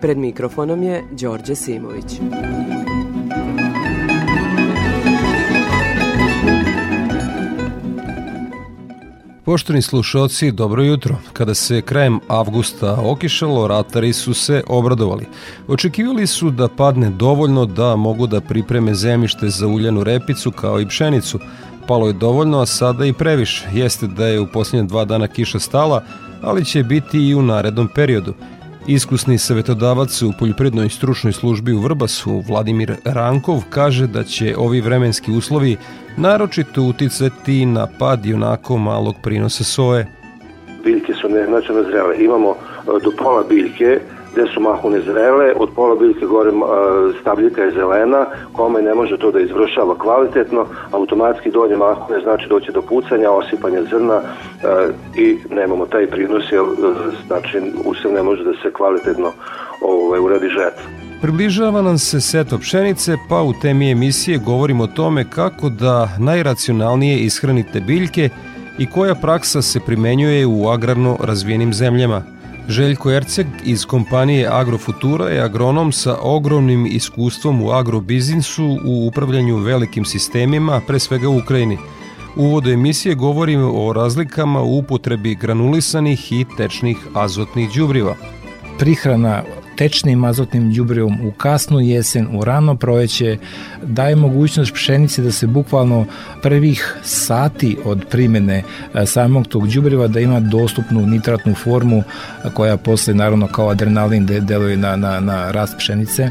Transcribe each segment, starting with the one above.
Pred mikrofonom je Đorđe Simović. Poštovni slušalci, dobro jutro. Kada se krajem avgusta okišalo, ratari su se obradovali. Očekivali su da padne dovoljno da mogu da pripreme zemljište za uljanu repicu kao i pšenicu. Palo je dovoljno, a sada i previše. Jeste da je u posljednje dva dana kiša stala, ali će biti i u narednom periodu. Iskusni savjetodavac u Poljoprednoj stručnoj službi u Vrbasu, Vladimir Rankov, kaže da će ovi vremenski uslovi naročito uticati na pad i onako malog prinosa soje. Biljke su neznačajno zrele. Imamo e, do pola biljke gde su mahu nezrele, od pola biljke gore stabljika je zelena, kome ne može to da izvršava kvalitetno, automatski donje mahune znači doće do pucanja, osipanja zrna i nemamo taj prinos, jer znači usev ne može da se kvalitetno ovaj, uradi žetva. Približava nam se seto pšenice, pa u temi emisije govorimo o tome kako da najracionalnije ishranite biljke i koja praksa se primenjuje u agrarno razvijenim zemljama – Željko Erceg iz kompanije Agrofutura je agronom sa ogromnim iskustvom u agrobiznisu u upravljanju velikim sistemima, pre svega u Ukrajini. U uvodu emisije govorimo o razlikama u upotrebi granulisanih i tečnih azotnih đubriva. Prihrana tečnim azotnim đubrivom u kasnu jesen, u rano proleće, daje mogućnost pšenici da se bukvalno prvih sati od primene e, samog tog đubriva da ima dostupnu nitratnu formu koja posle naravno kao adrenalin deluje na, na, na rast pšenice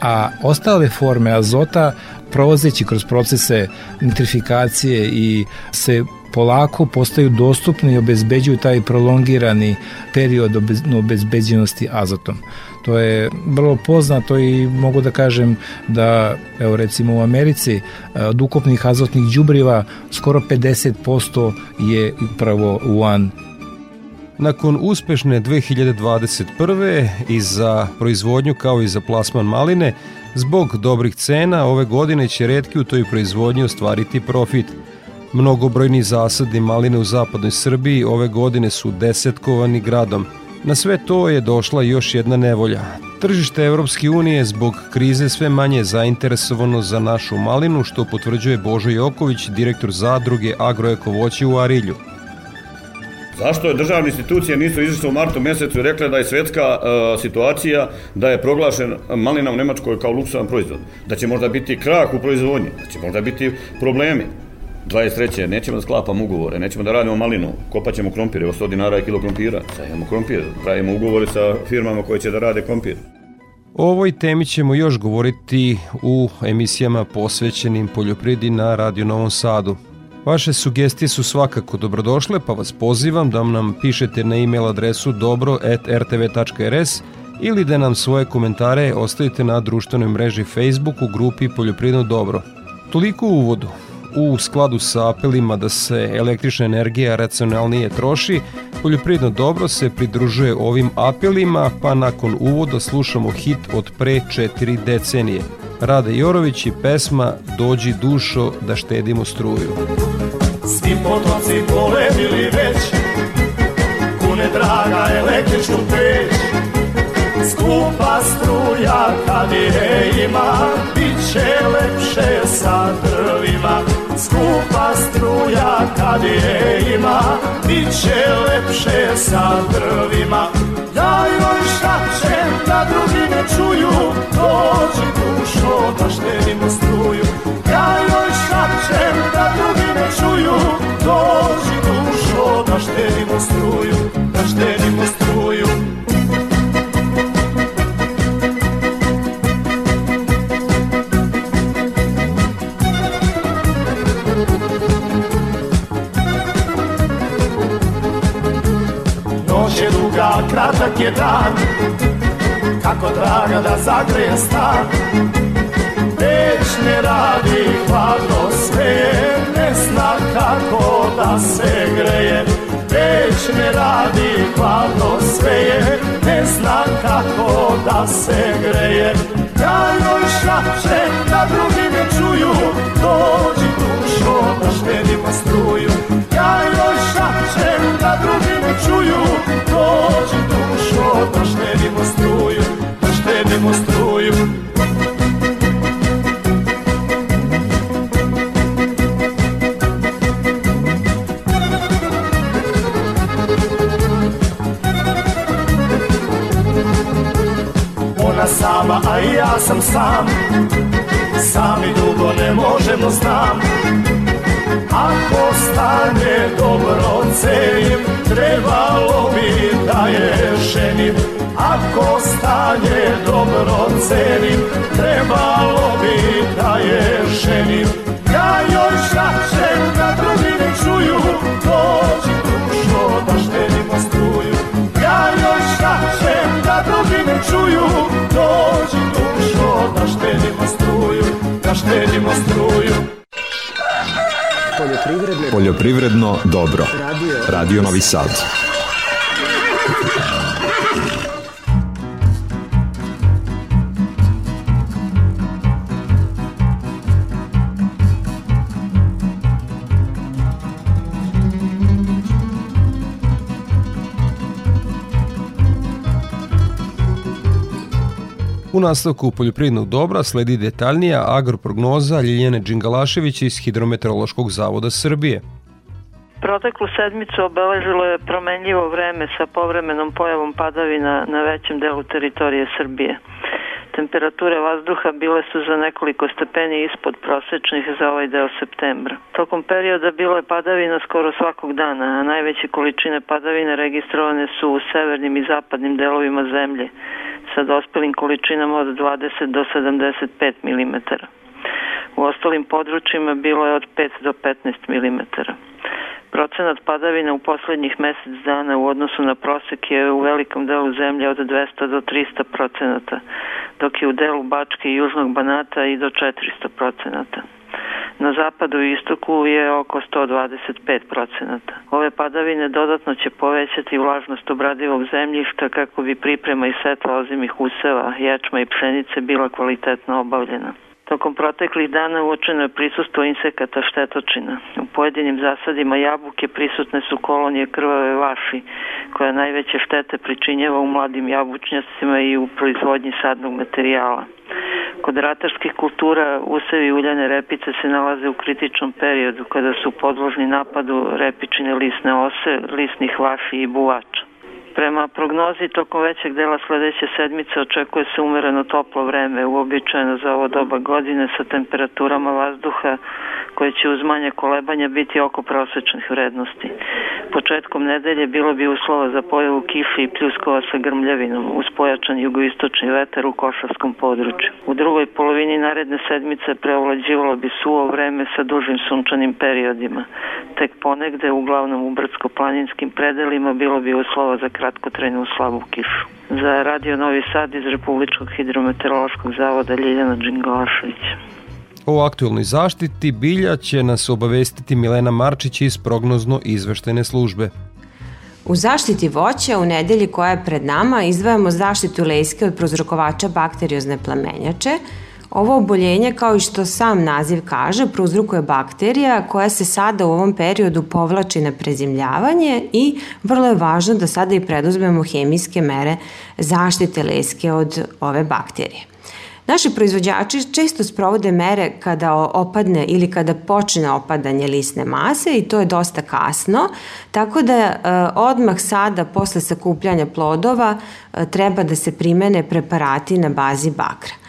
a ostale forme azota prolazeći kroz procese nitrifikacije i se polako postaju dostupni i obezbeđuju taj prolongirani period obezbeđenosti azotom. To je vrlo poznato i mogu da kažem da, evo recimo u Americi, e, od ukupnih azotnih đubriva skoro 50% je upravo UAN Nakon uspešne 2021. i za proizvodnju kao i za plasman maline, zbog dobrih cena ove godine će redki u toj proizvodnji ostvariti profit. Mnogobrojni zasadi maline u zapadnoj Srbiji ove godine su desetkovani gradom – Na sve to je došla još jedna nevolja. Tržište Evropske unije zbog krize sve manje zainteresovano za našu malinu, što potvrđuje Božo Joković, direktor zadruge Agroeko voće u Arilju. Zašto je državne institucije nisu izašle u martu mesecu i rekle da je svetska uh, situacija, da je proglašen malina u Nemačkoj kao luksusan proizvod, da će možda biti krah u proizvodnji, da će možda biti problemi. 23. nećemo da sklapamo ugovore, nećemo da radimo malinu, kopat ćemo krompir, evo 100 dinara je kilo krompira, sajemo krompir, pravimo ugovore sa firmama koje će da rade krompir. O ovoj temi ćemo još govoriti u emisijama posvećenim poljoprivredi na Radio Novom Sadu. Vaše sugestije su svakako dobrodošle, pa vas pozivam da nam pišete na e-mail adresu dobro.rtv.rs ili da nam svoje komentare ostavite na društvenoj mreži Facebook u grupi Poljoprivredno dobro. Toliko u uvodu u skladu sa apelima da se električna energija racionalnije troši, Poljoprivredno dobro se pridružuje ovim apelima, pa nakon uvoda slušamo hit od pre četiri decenije. Rade Jorović i pesma Dođi dušo da štedimo struju. Svi potoci poledili već, kune draga električnu peć, skupa struja kad je ima, bit će lepše sa drvima. Skupa struja kad je ima bit će lepše sa drvima. Ja joj šačem da drugi ne čuju dođi dušo da štedimo struju. Ja joj šačem da drugi ne čuju dođi dušo da štedimo struju kratak je dan. Kako draga da zagreje stan. Već ne radi hladno sve Ne zna kako da se greje. Već ne radi hladno sve Ne zna kako da se greje. Ja joj šapšem da drugi ne čuju. Dođi dušo da štedimo struju. Ja joj šapšem da drugi ne čuju Dođi dušo da štedimo struju Da štedimo struju. Ona sama, a ja sam sam. Sami dugo ne možemo znam Ako stanje dobro cenim Trebalo bi da je ženim Ako stanje dobro cenim Trebalo bi da je ženim Ja joj šačem da drugi ne čuju Dođi dušo da štedimo struju. Ja joj šačem da drugi ne čuju Dođi dušo da štedimo struju Da štedimo struju Poljoprivredno dobro. radio, Radio Novi Sad. U nastavku poljoprivrednog dobra sledi detaljnija agroprognoza Ljiljane Đingalaševića iz Hidrometeorološkog zavoda Srbije. Proteklu sedmicu obeležilo je promenljivo vreme sa povremenom pojavom padavina na većem delu teritorije Srbije. Temperature vazduha bile su za nekoliko stepeni ispod prosečnih za ovaj deo septembra. Tokom perioda bilo je padavina skoro svakog dana, a najveće količine padavina registrovane su u severnim i zapadnim delovima zemlje sa dospelim količinama od 20 do 75 mm. U ostalim područjima bilo je od 5 do 15 mm. Procenat padavina u poslednjih mesec dana u odnosu na prosek je u velikom delu zemlje od 200 do 300 procenata, dok je u delu Bačke i Južnog Banata i do 400 procenata. Na zapadu i istoku je oko 125 procenata. Ove padavine dodatno će povećati vlažnost obradivog zemljišta kako bi priprema i setva ozimih useva, ječma i pšenice bila kvalitetno obavljena. Tokom proteklih dana uočeno je prisustvo insekata štetočina. U pojedinim zasadima jabuke prisutne su kolonije krvave vaši, koja najveće štete pričinjava u mladim jabučnjacima i u proizvodnji sadnog materijala. Kod ratarskih kultura usevi uljane repice se nalaze u kritičnom periodu kada su podložni napadu repičine lisne ose, lisnih vaši i buvača. Prema prognozi tokom većeg dela sledeće sedmice očekuje se umereno toplo vreme, uobičajeno za ovo doba godine sa temperaturama vazduha koje će uz manje kolebanja biti oko prosečnih vrednosti. Početkom nedelje bilo bi uslova za pojavu kiše i pljuskova sa grmljavinom uz pojačan jugoistočni vetar u košarskom području. U drugoj polovini naredne sedmice preovlađivalo bi suvo vreme sa dužim sunčanim periodima. Tek ponegde, uglavnom u brdsko-planinskim predelima, bilo bi uslova za kratkotrajnu slabu kišu. Za Radio Novi Sad iz Republičkog hidrometeorološkog zavoda Ljiljana Đingalašević. O aktualnoj zaštiti bilja će nas obavestiti Milena Marčić iz prognozno izveštene službe. U zaštiti voća u nedelji koja je pred nama izdvajamo zaštitu lejske od prozrokovača bakteriozne plamenjače. Ovo oboljenje, kao i što sam naziv kaže, prouzrukuje bakterija koja se sada u ovom periodu povlači na prezimljavanje i vrlo je važno da sada i preduzmemo hemijske mere zaštite leske od ove bakterije. Naši proizvođači često sprovode mere kada opadne ili kada počne opadanje lisne mase i to je dosta kasno, tako da e, odmah sada posle sakupljanja plodova e, treba da se primene preparati na bazi bakra.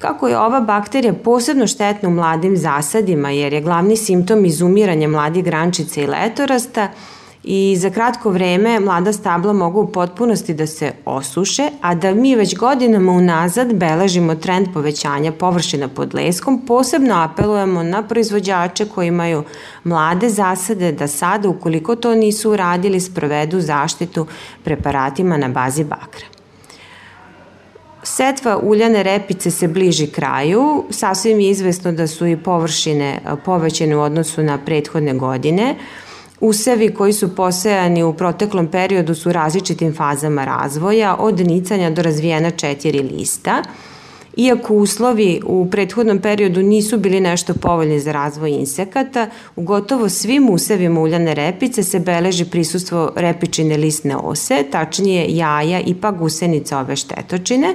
Kako je ova bakterija posebno štetna u mladim zasadima jer je glavni simptom izumiranja mladih grančica i letorasta, i za kratko vreme mlada stabla mogu u potpunosti da se osuše, a da mi već godinama unazad beležimo trend povećanja površina pod leskom, posebno apelujemo na proizvođače koji imaju mlade zasade da sada, ukoliko to nisu uradili, sprovedu zaštitu preparatima na bazi bakra. Setva uljane repice se bliži kraju, sasvim je izvesno da su i površine povećene u odnosu na prethodne godine. Usevi koji su posejani u proteklom periodu su različitim fazama razvoja, od nicanja do razvijena četiri lista – Iako uslovi u prethodnom periodu nisu bili nešto povoljni za razvoj insekata, u gotovo svim usevima uljane repice se beleži prisustvo repičine listne ose, tačnije jaja i pa gusenica ove štetočine,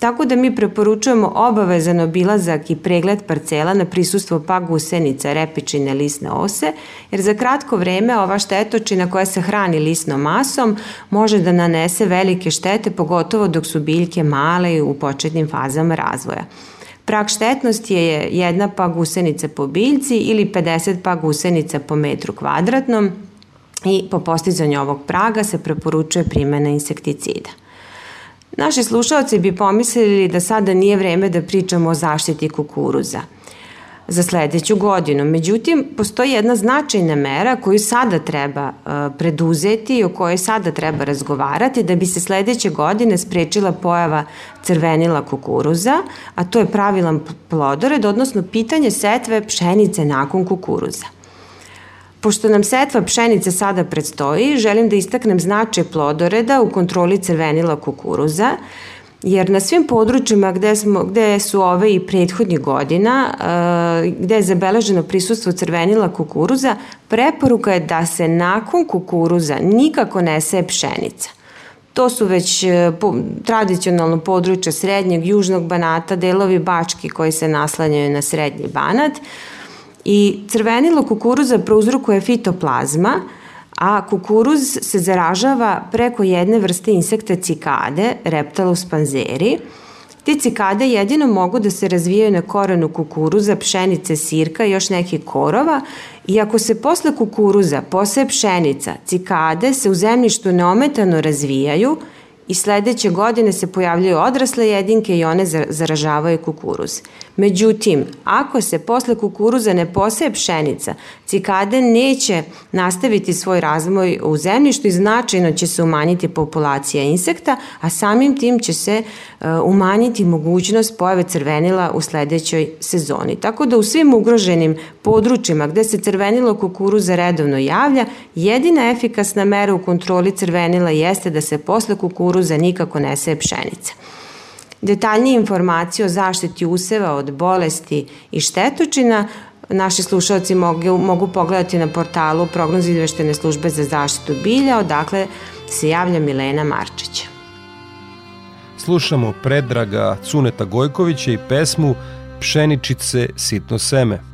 Tako da mi preporučujemo obavezan obilazak i pregled parcela na prisustvo pa gusenica, repičine, lisne ose, jer za kratko vreme ova štetočina koja se hrani lisnom masom može da nanese velike štete, pogotovo dok su biljke male i u početnim fazama razvoja. Prag štetnosti je jedna pa gusenica po biljci ili 50 pa gusenica po metru kvadratnom i po postizanju ovog praga se preporučuje primjena insekticida. Naši slušalci bi pomislili da sada nije vreme da pričamo o zaštiti kukuruza za sledeću godinu. Međutim, postoji jedna značajna mera koju sada treba uh, preduzeti i o kojoj sada treba razgovarati da bi se sledeće godine sprečila pojava crvenila kukuruza, a to je pravilan plodored, odnosno pitanje setve pšenice nakon kukuruza. Pošto nam setva pšenice sada predstoji, želim da istaknem značaj plodoreda u kontroli crvenila kukuruza, jer na svim područjima gde, smo, gde su ove i prethodnih godina, uh, gde je zabeleženo prisustvo crvenila kukuruza, preporuka je da se nakon kukuruza nikako ne seje pšenica. To su već uh, po, tradicionalno područje srednjeg, južnog banata, delovi bački koji se naslanjaju na srednji banat, I crvenilo kukuruza prouzrukuje fitoplazma, a kukuruz se zaražava preko jedne vrste insekta cikade, Reptalus panzeri. Te cikade jedino mogu da se razvijaju na korenu kukuruza, pšenice, sirka i još nekih korova i ako se posle kukuruza poseje pšenica, cikade se u zemljištu neometano razvijaju i sledeće godine se pojavljaju odrasle jedinke i one zaražavaju kukuruz. Međutim, ako se posle kukuruza ne poseje pšenica, cikade neće nastaviti svoj razvoj u zemljištu i značajno će se umanjiti populacija insekta, a samim tim će se uh, umanjiti mogućnost pojave crvenila u sledećoj sezoni. Tako da u svim ugroženim područjima gde se crvenilo kukuruza redovno javlja, jedina efikasna mera u kontroli crvenila jeste da se posle kukuruza nikako ne seje pšenica. Detaljnije informacije o zaštiti useva od bolesti i štetočina naši slušalci mogu, mogu pogledati na portalu prognoz izveštene službe za zaštitu bilja, odakle se javlja Milena Marčića. Slušamo Predraga Cuneta Gojkovića i pesmu Pšeničice sitno seme.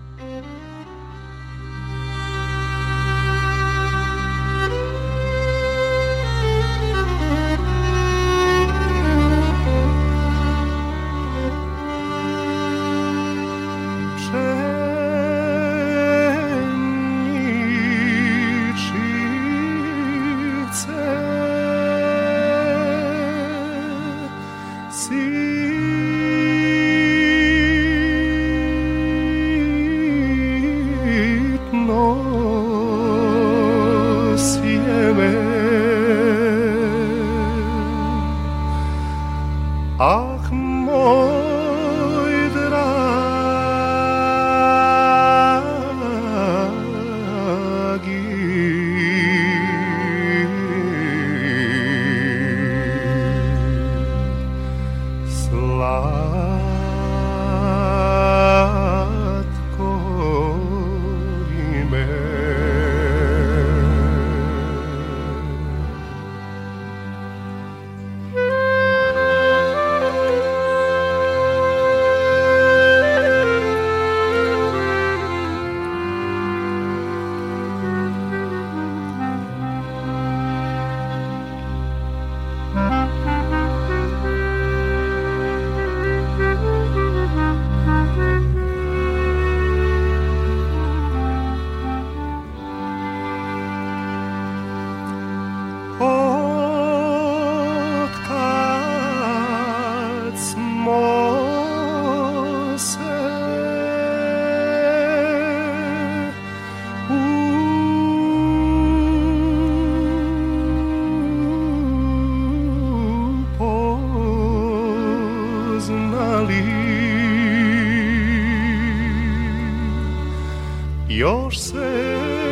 Još se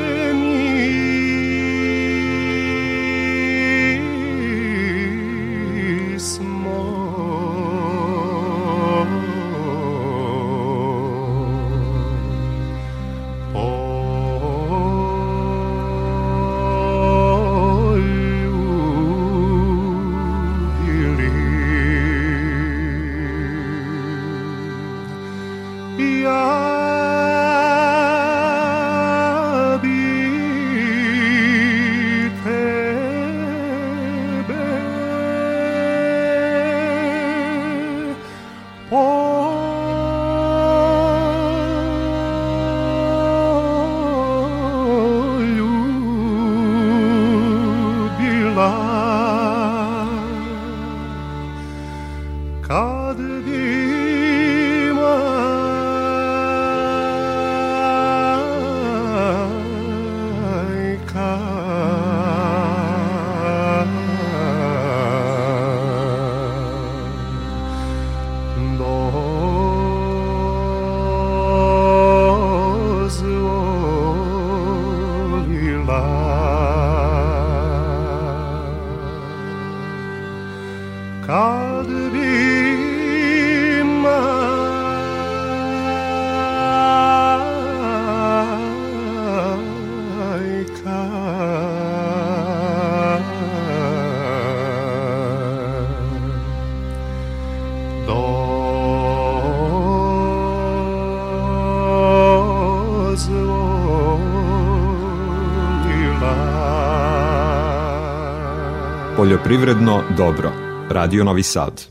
Poljoprivredno dobro. Radio Novi Sad.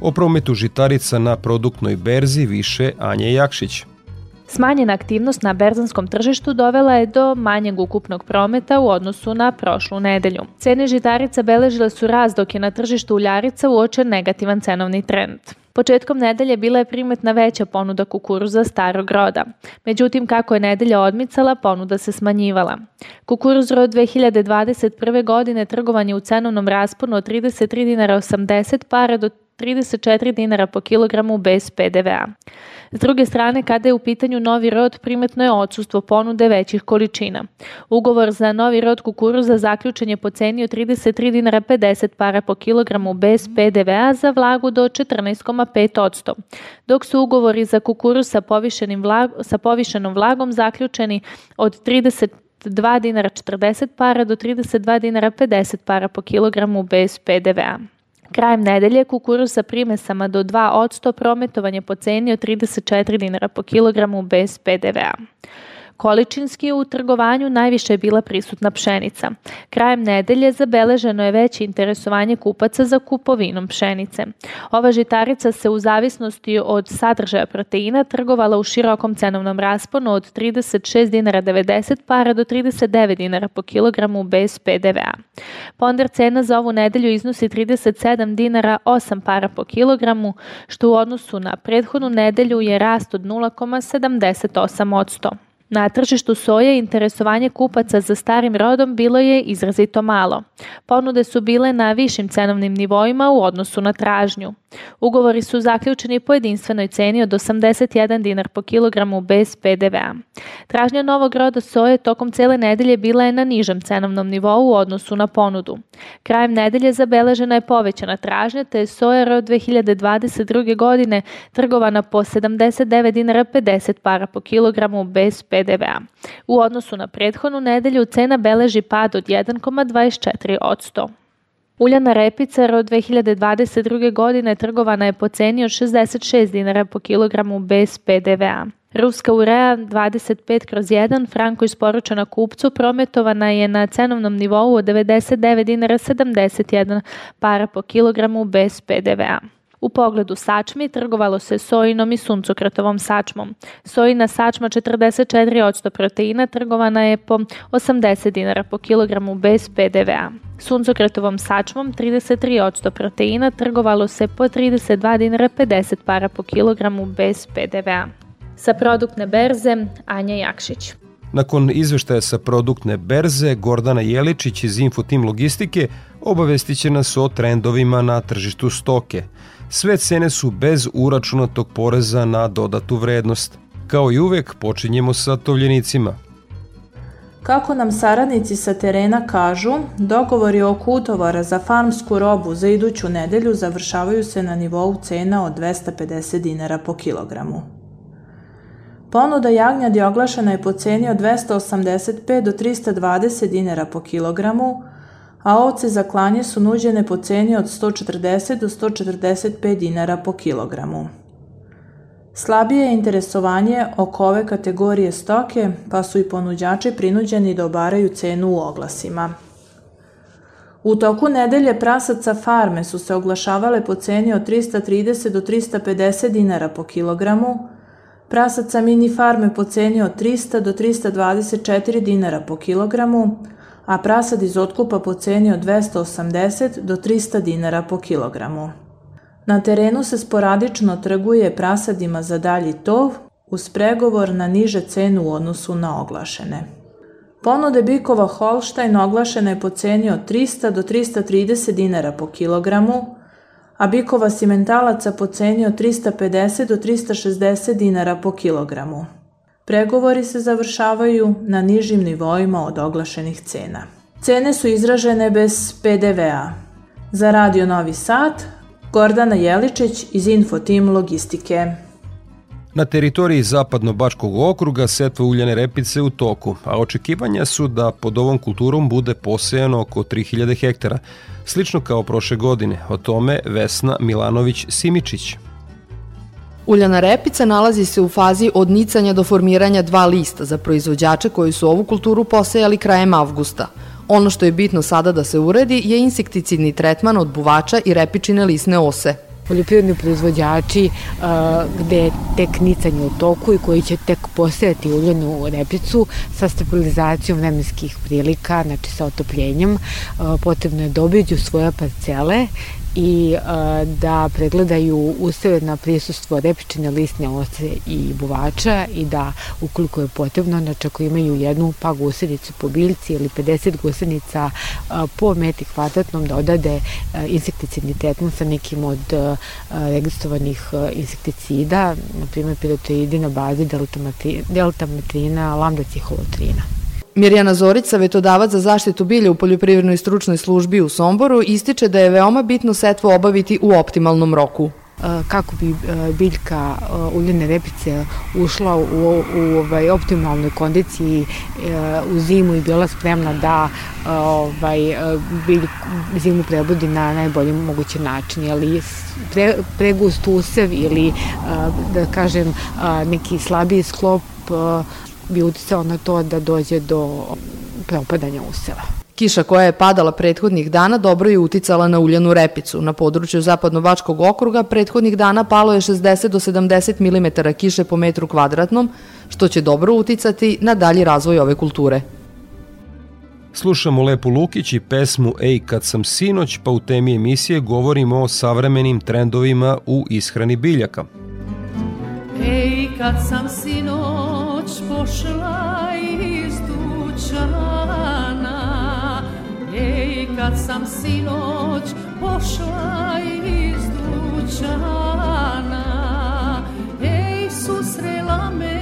O prometu žitarica na produktnoj berzi više Anje Jakšić. Smanjena aktivnost na berzanskom tržištu dovela je do manjeg ukupnog prometa u odnosu na prošlu nedelju. Cene žitarica beležile su rast dok je na tržištu uljarica uočen negativan cenovni trend. Početkom nedelje bila je primetna veća ponuda kukuruza starog roda. Međutim, kako je nedelja odmicala, ponuda se smanjivala. Kukuruz rod 2021. godine trgovan je u cenovnom rasponu od 33 dinara 80 para do 34 dinara po kilogramu bez PDV-a. S druge strane, kada je u pitanju novi rod, primetno je odsustvo ponude većih količina. Ugovor za novi rod kukuruza zaključen je po ceni od 33 dinara 50 para po kilogramu bez PDV-a za vlagu do 14,5 dok su ugovori za kukuruz sa, vlag, sa povišenom vlagom zaključeni od 30 2 dinara 40 para do 32 dinara 50 para po kilogramu bez PDV-a. Krajem nedelje kukuruz sa primesama do 2 odsto prometovanje po ceni od 34 dinara po kilogramu bez PDV-a. Količinski u trgovanju najviše je bila prisutna pšenica. Krajem nedelje zabeleženo je veće interesovanje kupaca za kupovinom pšenice. Ova žitarica se u zavisnosti od sadržaja proteina trgovala u širokom cenovnom rasponu od 36 dinara 90 para do 39 dinara po kilogramu bez PDV-a. Ponder cena za ovu nedelju iznosi 37 dinara 8 para po kilogramu, što u odnosu na prethodnu nedelju je rast od 0,78 od 100. Na tržištu soje interesovanje kupaca za starim rodom bilo je izrazito malo. Ponude su bile na višim cenovnim nivoima u odnosu na tražnju. Ugovori su zaključeni po jedinstvenoj ceni od 81 dinar po kilogramu bez PDV-a. Tražnja novog roda soje tokom cele nedelje bila je na nižem cenovnom nivou u odnosu na ponudu. Krajem nedelje zabeležena je povećana tražnja, te je soja rod 2022. godine trgovana po 79 dinara 50 para po kilogramu bez PDV-a. U odnosu na prethodnu nedelju cena beleži pad od 1,24 od 100. Uljana repica od 2022. godine trgovana je po ceni od 66 dinara po kilogramu bez PDV-a. Ruska urea 25 kroz 1 franko isporučena kupcu prometovana je na cenovnom nivou od 99 dinara 71 para po kilogramu bez PDV-a. U pogledu sačmi trgovalo se sojinom i suncokratovom sačmom. Sojina sačma 44% proteina trgovana je po 80 dinara po kilogramu bez PDV-a. Suncokratovom sačmom 33% proteina trgovalo se po 32 dinara 50 para po kilogramu bez PDV-a. Sa produktne berze Anja Jakšić. Nakon izveštaja sa produktne berze, Gordana Jeličić iz Infotim Logistike obavestit će nas o trendovima na tržištu stoke. Sve cene su bez uračunatog poreza na dodatu vrednost. Kao i uvek, počinjemo sa tovljenicima. Kako nam saradnici sa terena kažu, dogovori oko utovara za farmsku robu za iduću nedelju završavaju se na nivou cena od 250 dinara po kilogramu. Ponuda jagnjadi oglašena je po ceni od 285 do 320 dinara po kilogramu, a ovce za klanje su nuđene po ceni od 140 do 145 dinara po kilogramu. Slabije je interesovanje oko ove kategorije stoke, pa su i ponuđači prinuđeni da obaraju cenu u oglasima. U toku nedelje prasaca farme su se oglašavale po ceni od 330 do 350 dinara po kilogramu, prasaca mini farme po ceni od 300 do 324 dinara po kilogramu, a prasad iz otkupa po ceni od 280 do 300 dinara po kilogramu. Na terenu se sporadično trguje prasadima za dalji tov uz pregovor na niže cenu u odnosu na oglašene. Ponude bikova Holstein oglašene po ceni od 300 do 330 dinara po kilogramu, a bikova simentalaca po ceni od 350 do 360 dinara po kilogramu. Pregovori se završavaju na nižim nivoima od oglašenih cena. Cene su izražene bez PDV-a. Za Radio Novi Sad, Gordana Jeličić iz Infotim Logistike. Na teritoriji Zapadno-Bačkog okruga setva uljane repice u toku, a očekivanja su da pod ovom kulturom bude posejano oko 3000 hektara, slično kao prošle godine. O tome Vesna Milanović-Simičić. Uljana repica nalazi se u fazi od nicanja do formiranja dva lista za proizvođače koji su ovu kulturu posejali krajem avgusta. Ono što je bitno sada da se uredi je insekticidni tretman od buvača i repičine lisne ose. Poljoprivredni proizvođači gde je tek nicanje u toku i koji će tek posejati uljenu repicu sa stabilizacijom vremenskih prilika, znači sa otopljenjem, potrebno je da obiđu svoje parcele i da pregledaju useve na prisustvo repičine listne ose i buvača i da ukoliko je potrebno, znači ako imaju jednu pa gusenicu po biljci ili 50 gusenica po metri kvadratnom da odade insekticidni tretman sa nekim od registrovanih insekticida, na primjer pirotoidi na bazi deltamatrina, lambdaciholotrina. Mirjana Zorić, savjetodavac za zaštitu bilja u poljoprivrednoj stručnoj službi u Somboru, ističe da je veoma bitno setvo obaviti u optimalnom roku kako bi biljka uljene repice ušla u, u ovaj, optimalnoj kondiciji u zimu i bila spremna da ovaj, bilj, zimu prebudi na najbolji mogući način. Ali pre, pregust usev ili da kažem neki slabiji sklop bi uticao na to da dođe do propadanja useva. Kiša koja je padala prethodnih dana dobro je uticala na uljanu repicu. Na području Zapadno-Bačkog okruga prethodnih dana palo je 60 do 70 mm kiše po metru kvadratnom, što će dobro uticati na dalji razvoj ove kulture. Slušamo Lepu Lukić i pesmu Ej kad sam sinoć, pa u temi emisije govorimo o savremenim trendovima u ishrani biljaka. Ej kad sam sinoć pošla iz dućana. Ej kad sam sinoć pošla iz dućana. Ej susrela me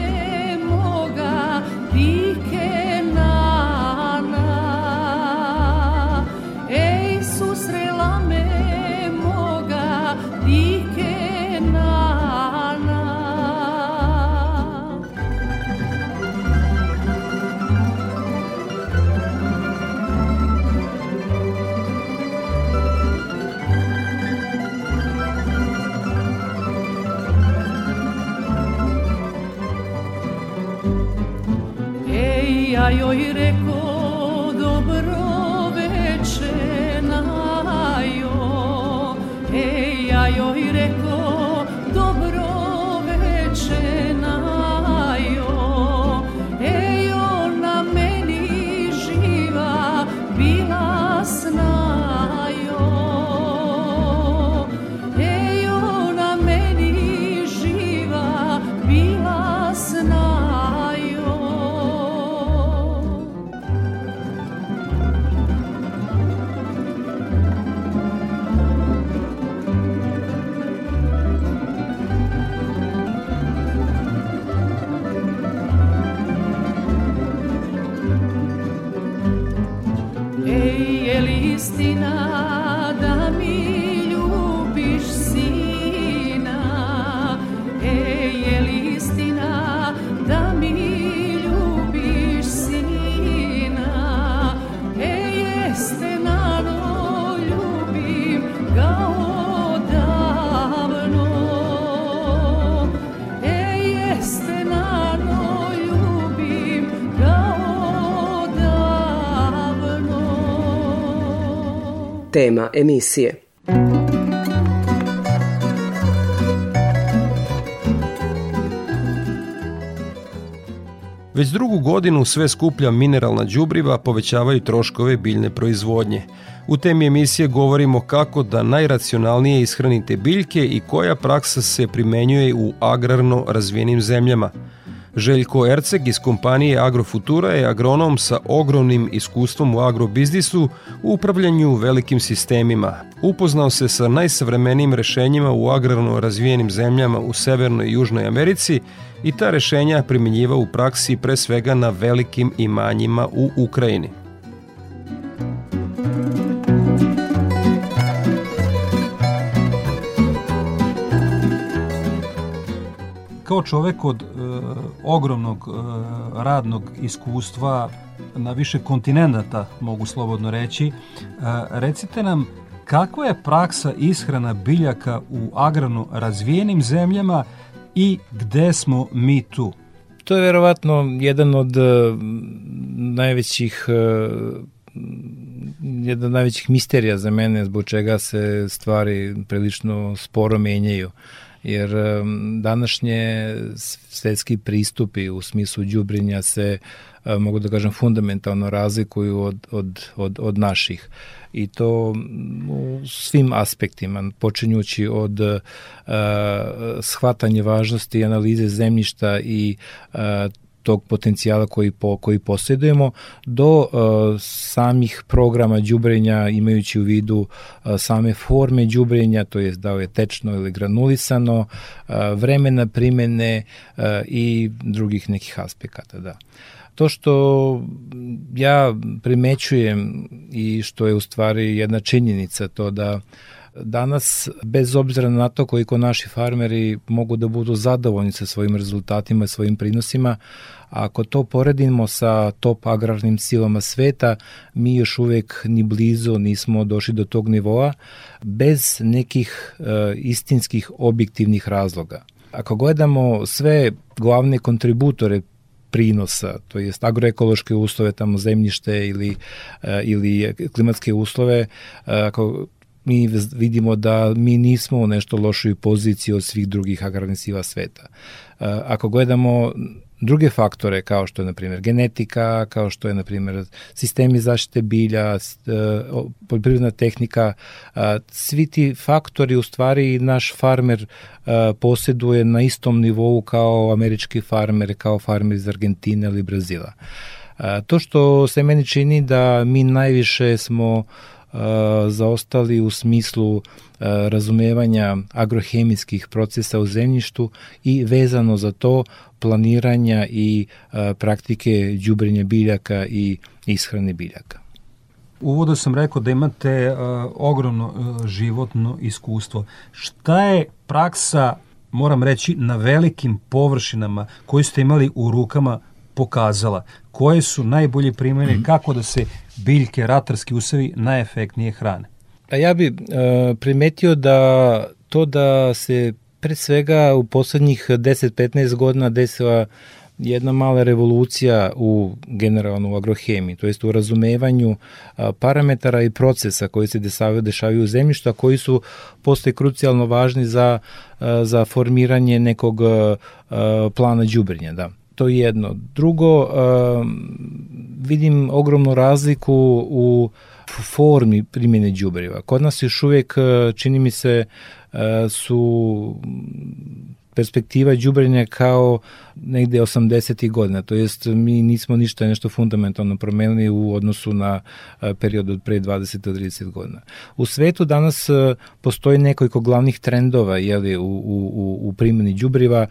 Tema emisije. Već drugu godinu sve skuplja mineralna đubriva povećavaju troškove biljne proizvodnje. U temi emisije govorimo kako da najracionalnije ishranite biljke i koja praksa se primenjuje u agrarno razvijenim zemljama. Željko Erceg iz kompanije Agrofutura je agronom sa ogromnim iskustvom u agrobiznisu u upravljanju velikim sistemima. Upoznao se sa najsavremenijim rešenjima u agrarno razvijenim zemljama u Severnoj i Južnoj Americi i ta rešenja primjenjiva u praksi pre svega na velikim imanjima u Ukrajini. Kao čovek od e, ogromnog e, radnog iskustva na više kontinenta, mogu slobodno reći, e, recite nam kakva je praksa ishrana biljaka u agrarno razvijenim zemljama i gde smo mi tu? To je verovatno jedan od e, najvećih e, jedna od najvećih misterija za mene zbog čega se stvari prilično sporo menjaju jer današnje svetski pristupi u smislu đubrinja se mogu da kažem fundamentalno razlikuju od, od, od, od naših. I to u svim aspektima, počinjući od uh, shvatanja važnosti analize zemljišta i uh, tog potencijala koji po, koji posjedujemo do uh, samih programa đubrenja imajući u vidu uh, same forme đubrenja, to jest da li je tečno ili granulisano, uh, vremena primene uh, i drugih nekih aspekata, da. To što ja primećujem i što je u stvari jedna činjenica to da danas, bez obzira na to koliko naši farmeri mogu da budu zadovoljni sa svojim rezultatima i svojim prinosima, ako to poredimo sa top agrarnim silama sveta, mi još uvek ni blizu nismo došli do tog nivoa bez nekih e, istinskih objektivnih razloga. Ako gledamo sve glavne kontributore prinosa, to jest agroekološke uslove, tamo zemljište ili, e, ili klimatske uslove, e, ako mi vidimo da mi nismo u nešto lošoj poziciji od svih drugih agrarnih sila sveta. E, ako gledamo druge faktore kao što je na primjer genetika, kao što je na primjer sistemi zaštite bilja, poljoprivredna tehnika, svi ti faktori u stvari naš farmer posjeduje na istom nivou kao američki farmer, kao farmer iz Argentine ili Brazila. To što se meni čini da mi najviše smo zaostali u smislu razumevanja agrohemijskih procesa u zemljištu i vezano za to planiranja i praktike đubrenja biljaka i ishrane biljaka. U uvodu sam rekao da imate uh, ogromno uh, životno iskustvo. Šta je praksa, moram reći, na velikim površinama koju ste imali u rukama pokazala? Koje su najbolje primjene, mm. kako da se biljke, ratarski usevi najefektnije hrane? A ja bi uh, primetio da to da se pre svega u poslednjih 10-15 godina desila jedna mala revolucija u generalno u agrohemiji, to jest u razumevanju parametara i procesa koji se dešavaju, dešavaju u zemljištu, a koji su posle krucijalno važni za, za formiranje nekog plana đubrenja. Da. To je jedno. Drugo, vidim ogromnu razliku u formi primjene đubriva. Kod nas još uvijek, čini mi se, su perspektiva đubrenja kao negde 80. godina, to jest mi nismo ništa nešto fundamentalno promenili u odnosu na period od pre 20 do 30 godina. U svetu danas postoji nekoliko glavnih trendova jeli, u, u, u primjeni đubriva,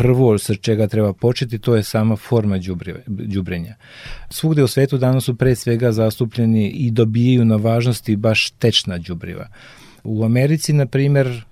prvo sa čega treba početi, to je sama forma đubrive- đubrenja. Svugde u svetu danas su pre svega zastupljeni i dobijaju na važnosti baš tečna đubriva. U Americi, na primer, e,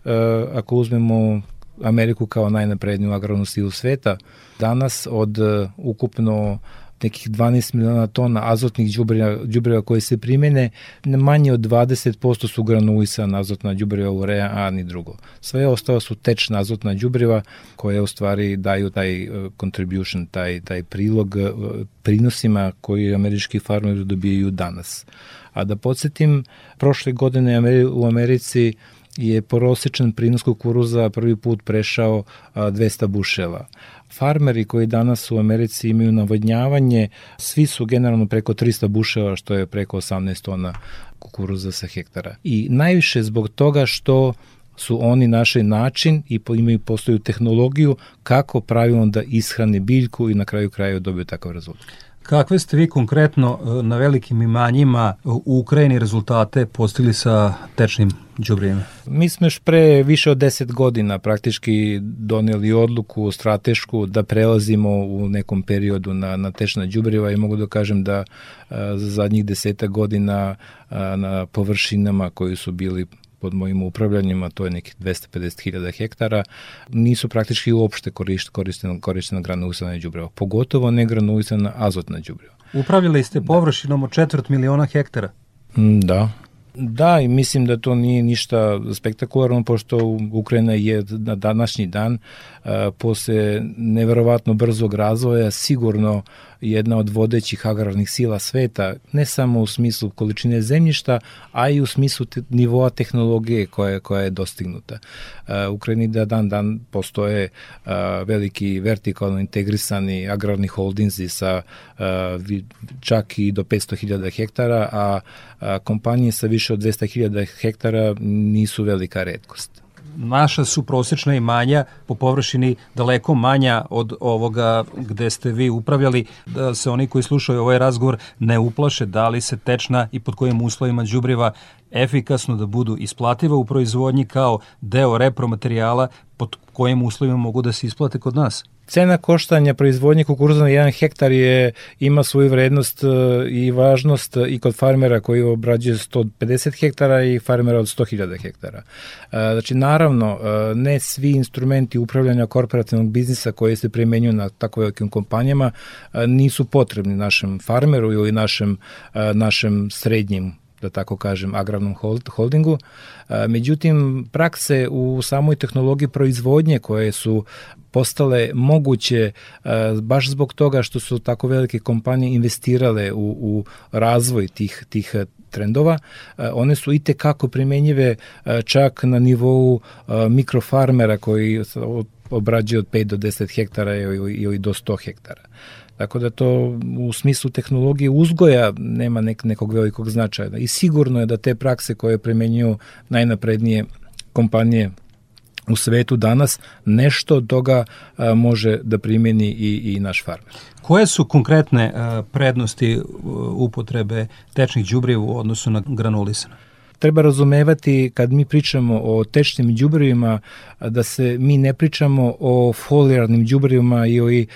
ako uzmemo Ameriku kao najnapredniju agrarnu silu sveta, danas od e, ukupno nekih 12 miliona tona azotnih đubriva, đubriva koje se primene, manje od 20% su granulisana azotna đubriva urea, a ni drugo. Sve ostalo su tečna azotna đubriva koje u stvari daju taj uh, contribution, taj, taj prilog uh, prinosima koji američki farmeri dobijaju danas. A da podsjetim, prošle godine u Americi je prosečan prinos kukuruza prvi put prešao 200 buševa farmeri koji danas u Americi imaju navodnjavanje, svi su generalno preko 300 buševa, što je preko 18 tona kukuruza sa hektara. I najviše zbog toga što su oni našli način i imaju postoju tehnologiju kako pravilno da ishrane biljku i na kraju kraju dobiju takav rezultat. Kakve ste vi konkretno e, na velikim imanjima u Ukrajini rezultate postigli sa tečnim đubrivima? Mi smo još pre više od 10 godina praktički doneli odluku stratešku da prelazimo u nekom periodu na, na tečna đubriva i mogu da kažem da a, za zadnjih deseta godina a, na površinama koji su bili pod mojim upravljanjima, to je nekih 250.000 hektara, nisu praktički uopšte korištena, korištena granulisana đubreva, pogotovo ne granulisana azotna đubreva. Upravljali ste površinom od četvrt miliona hektara? Mm, da, Da, i mislim da to nije ništa spektakularno, pošto Ukrajina je na današnji dan, a, posle neverovatno brzog razvoja, sigurno jedna od vodećih agrarnih sila sveta, ne samo u smislu količine zemljišta, a i u smislu te, nivoa tehnologije koja, koja je dostignuta. U Ukrajini da dan dan postoje veliki vertikalno integrisani agrarni holdinzi sa čak i do 500.000 hektara, a kompanije sa više od 200.000 hektara nisu velika redkost naša su prosečna imanja po površini daleko manja od ovoga gde ste vi upravljali, da se oni koji slušaju ovaj razgovor ne uplaše da li se tečna i pod kojim uslovima đubriva efikasno da budu isplativa u proizvodnji kao deo repromaterijala pod kojim uslovima mogu da se isplate kod nas. Cena koštanja proizvodnje kukuruza na 1 hektar je, ima svoju vrednost e, i važnost i kod farmera koji obrađuje 150 hektara i farmera od 100.000 hektara. E, znači, naravno, e, ne svi instrumenti upravljanja korporativnog biznisa koji se primenjuju na tako velikim kompanijama nisu potrebni našem farmeru ili našem, našem srednjim da tako kažem, agrarnom holdingu. Međutim, prakse u samoj tehnologiji proizvodnje koje su postale moguće baš zbog toga što su tako velike kompanije investirale u, u razvoj tih, tih trendova, one su i kako primenjive čak na nivou mikrofarmera koji obrađuje od 5 do 10 hektara ili do 100 hektara. Tako da to u smislu tehnologije uzgoja nema nek, nekog velikog značaja. I sigurno je da te prakse koje premenjuju najnaprednije kompanije u svetu danas, nešto od toga a, može da primeni i, i naš farmer. Koje su konkretne a, prednosti upotrebe tečnih đubriva u odnosu na granulisana? Treba razumevati kad mi pričamo o tečnim đubrivima da se mi ne pričamo o folijarnim đubrivima ili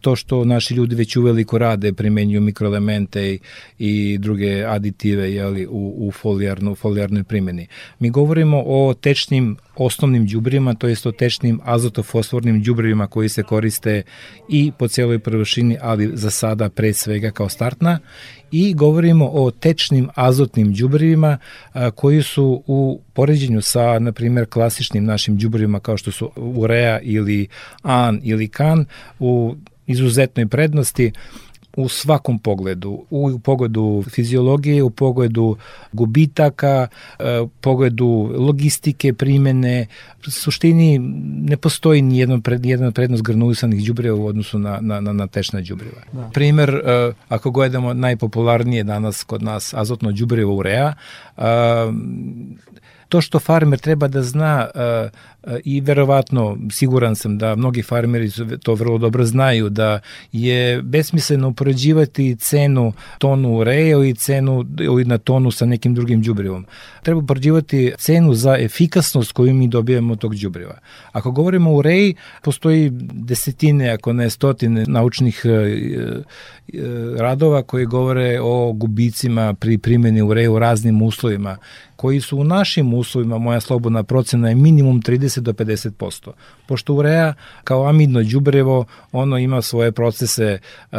to što naši ljudi već uveliko rade, primenjuju mikroelemente i, i druge aditive jeli, u, u folijarnu, folijarnoj primjeni. Mi govorimo o tečnim osnovnim đubrivima, to jest o tečnim azotofosfornim đubrivima koji se koriste i po cijeloj površini, ali za sada pre svega kao startna i govorimo o tečnim azotnim đubrivima koji su u poređenju sa, na primjer, klasičnim našim đubrivima kao što su urea ili an ili kan u izuzetnoj prednosti u svakom pogledu, u pogledu fiziologije, u pogledu gubitaka, e, u pogledu logistike, primene. U suštini ne postoji ni jedna, pred, jedna prednost granulisanih đubriva u odnosu na, na, na, na tečna đubriva. Da. Primer, e, ako gledamo najpopularnije danas kod nas azotno đubrivo urea, e, to što farmer treba da zna i verovatno siguran sam da mnogi farmeri to vrlo dobro znaju da je besmisleno upoređivati cenu tonu ureje i cenu na tonu sa nekim drugim đubrivom. Treba upoređivati cenu za efikasnost koju mi dobijamo tog đubriva. Ako govorimo o ureji, postoji desetine, ako ne stotine naučnih e, e, radova koji govore o gubicima pri primjeni ureje u raznim uslovima koji su u našim uslovima, moja slobodna procena je minimum 30 do 50%. Pošto urea kao amidno đubrevo, ono ima svoje procese uh,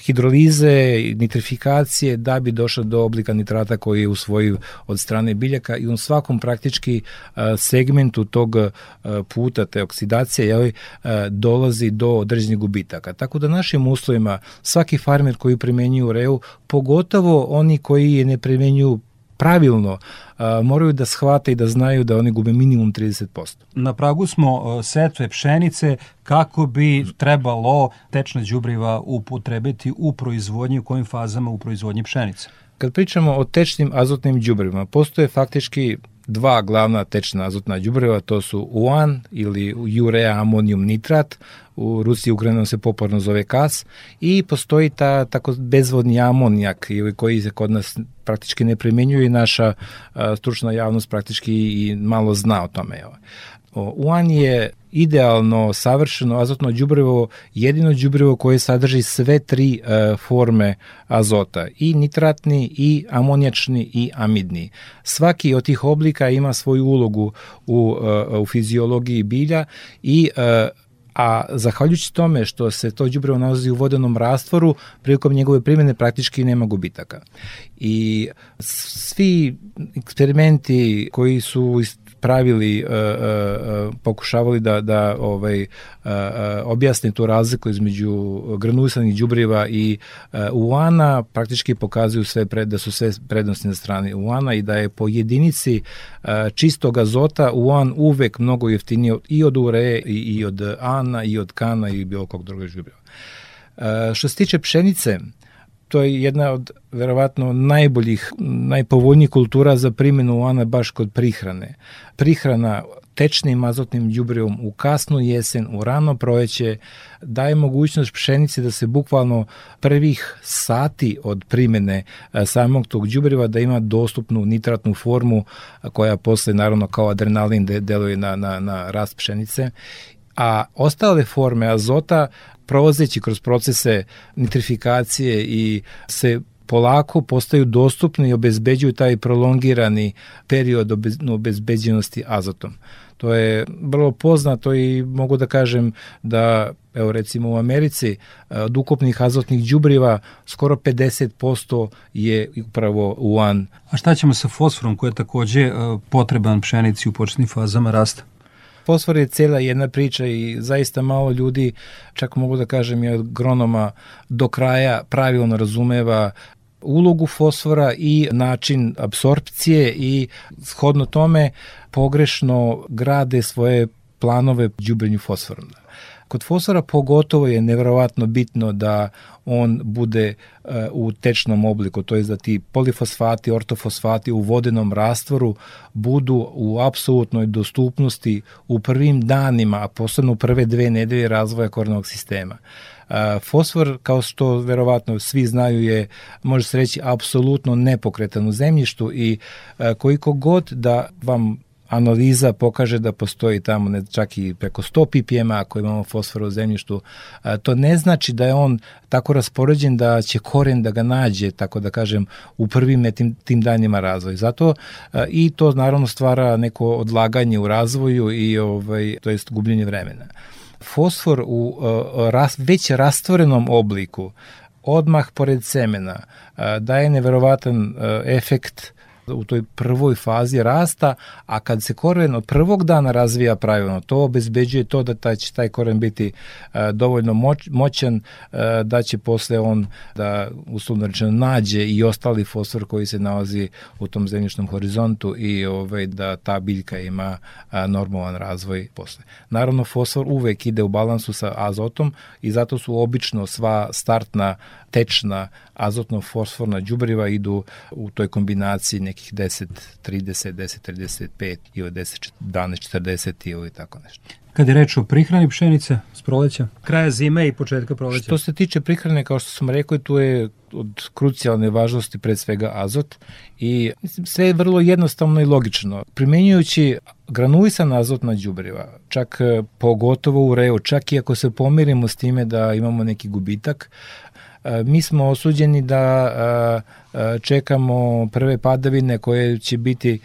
hidrolize, nitrifikacije da bi došlo do oblika nitrata koji je usvojiv od strane biljaka i u svakom praktički uh, segmentu tog uh, puta te oksidacije jeli, uh, dolazi do određenih gubitaka. Tako da našim uslovima svaki farmer koji primenjuje ureu, pogotovo oni koji je ne primenjuju pravilno a, moraju da shvate i da znaju da oni gube minimum 30%. Na pragu smo setve pšenice kako bi trebalo tečna đubriva upotrebiti u proizvodnji, u kojim fazama u proizvodnji pšenice. Kad pričamo o tečnim azotnim đubrivima, postoje faktički dva glavna tečna azotna đubriva, to su UAN ili urea amonium nitrat, u Rusiji Ukrajini se popularno zove kas i postoji ta tako bezvodni amonijak ili koji se kod nas praktički ne primenjuje i naša a, stručna javnost praktički i malo zna o tome. UAN je idealno, savršeno azotno đubrivo, jedino đubrivo koje sadrži sve tri e, forme azota, i nitratni, i amonijačni, i amidni. Svaki od tih oblika ima svoju ulogu u, e, u fiziologiji bilja i e, a zahvaljujući tome što se to đubrivo nalazi u vodenom rastvoru, prilikom njegove primjene praktički nema gubitaka. I svi eksperimenti koji su pravili, uh, uh, pokušavali da, da ovaj, uh, objasne tu razliku između granulisanih đubriva i uh, uana, praktički pokazuju sve pred, da su sve prednosti na strani uana i da je po jedinici uh, čistog azota uan uvek mnogo jeftiniji i od ureje i, i od ana i od kana i bilo kog drugog đubriva. Uh, što se tiče pšenice, to je jedna od verovatno najboljih, najpovoljnijih kultura za primjenu UANA baš kod prihrane. Prihrana tečnim azotnim đubrivom u kasnu jesen, u rano projeće, daje mogućnost pšenici da se bukvalno prvih sati od primene e, samog tog đubriva da ima dostupnu nitratnu formu koja posle naravno kao adrenalin deluje na, na, na rast pšenice a ostale forme azota prolazeći kroz procese nitrifikacije i se polako postaju dostupni i obezbeđuju taj prolongirani period obezbeđenosti azotom. To je vrlo poznato i mogu da kažem da evo recimo u Americi od ukupnih azotnih đubriva skoro 50% je upravo UAN. A šta ćemo sa fosforom koji je takođe potreban pšenici u početnim fazama rasta? Fosfor je cela jedna priča i zaista malo ljudi, čak mogu da kažem i od gronoma, do kraja pravilno razumeva ulogu fosfora i način apsorpcije i shodno tome pogrešno grade svoje planove đubrenju fosfora. Kod fosfora pogotovo je nevjerovatno bitno da on bude uh, u tečnom obliku, to je da ti polifosfati, ortofosfati u vodenom rastvoru budu u apsolutnoj dostupnosti u prvim danima, a posebno u prve dve nedelje razvoja kornog sistema. Uh, fosfor, kao što verovatno svi znaju, je, može se reći, apsolutno nepokretan u zemljištu i uh, koliko god da vam analiza pokaže da postoji tamo ne, čak i preko 100 ppm ako imamo fosfor u zemljištu, a, to ne znači da je on tako raspoređen da će koren da ga nađe, tako da kažem, u prvim tim, tim danima razvoja. Zato a, i to naravno stvara neko odlaganje u razvoju i ovaj, to jest gubljenje vremena. Fosfor u a, ras, već rastvorenom obliku odmah pored semena daje neverovatan efekt u toj prvoj fazi rasta, a kad se koren od prvog dana razvija pravilno, to obezbeđuje to da taj, će taj koren biti uh, dovoljno moć, moćan uh, da će posle on da uslovno rečeno nađe i ostali fosfor koji se nalazi u tom zemljišnom horizontu i ovaj, da ta biljka ima uh, normalan razvoj posle. Naravno, fosfor uvek ide u balansu sa azotom i zato su obično sva startna tečna azotno-fosforna đubriva idu u toj kombinaciji nekih 10, 30, 10, 35 ili 10, 12, 40 ili tako nešto. Kad je reč o prihrani pšenice s proleća, kraja zime i početka proleća. Što se tiče prihrane, kao što sam rekao, tu je od krucijalne važnosti pred svega azot i mislim, sve je vrlo jednostavno i logično. Primenjujući granulisana azotna đubriva, čak e, pogotovo u reu, čak i ako se pomirimo s time da imamo neki gubitak, mi smo osuđeni da čekamo prve padavine koje će biti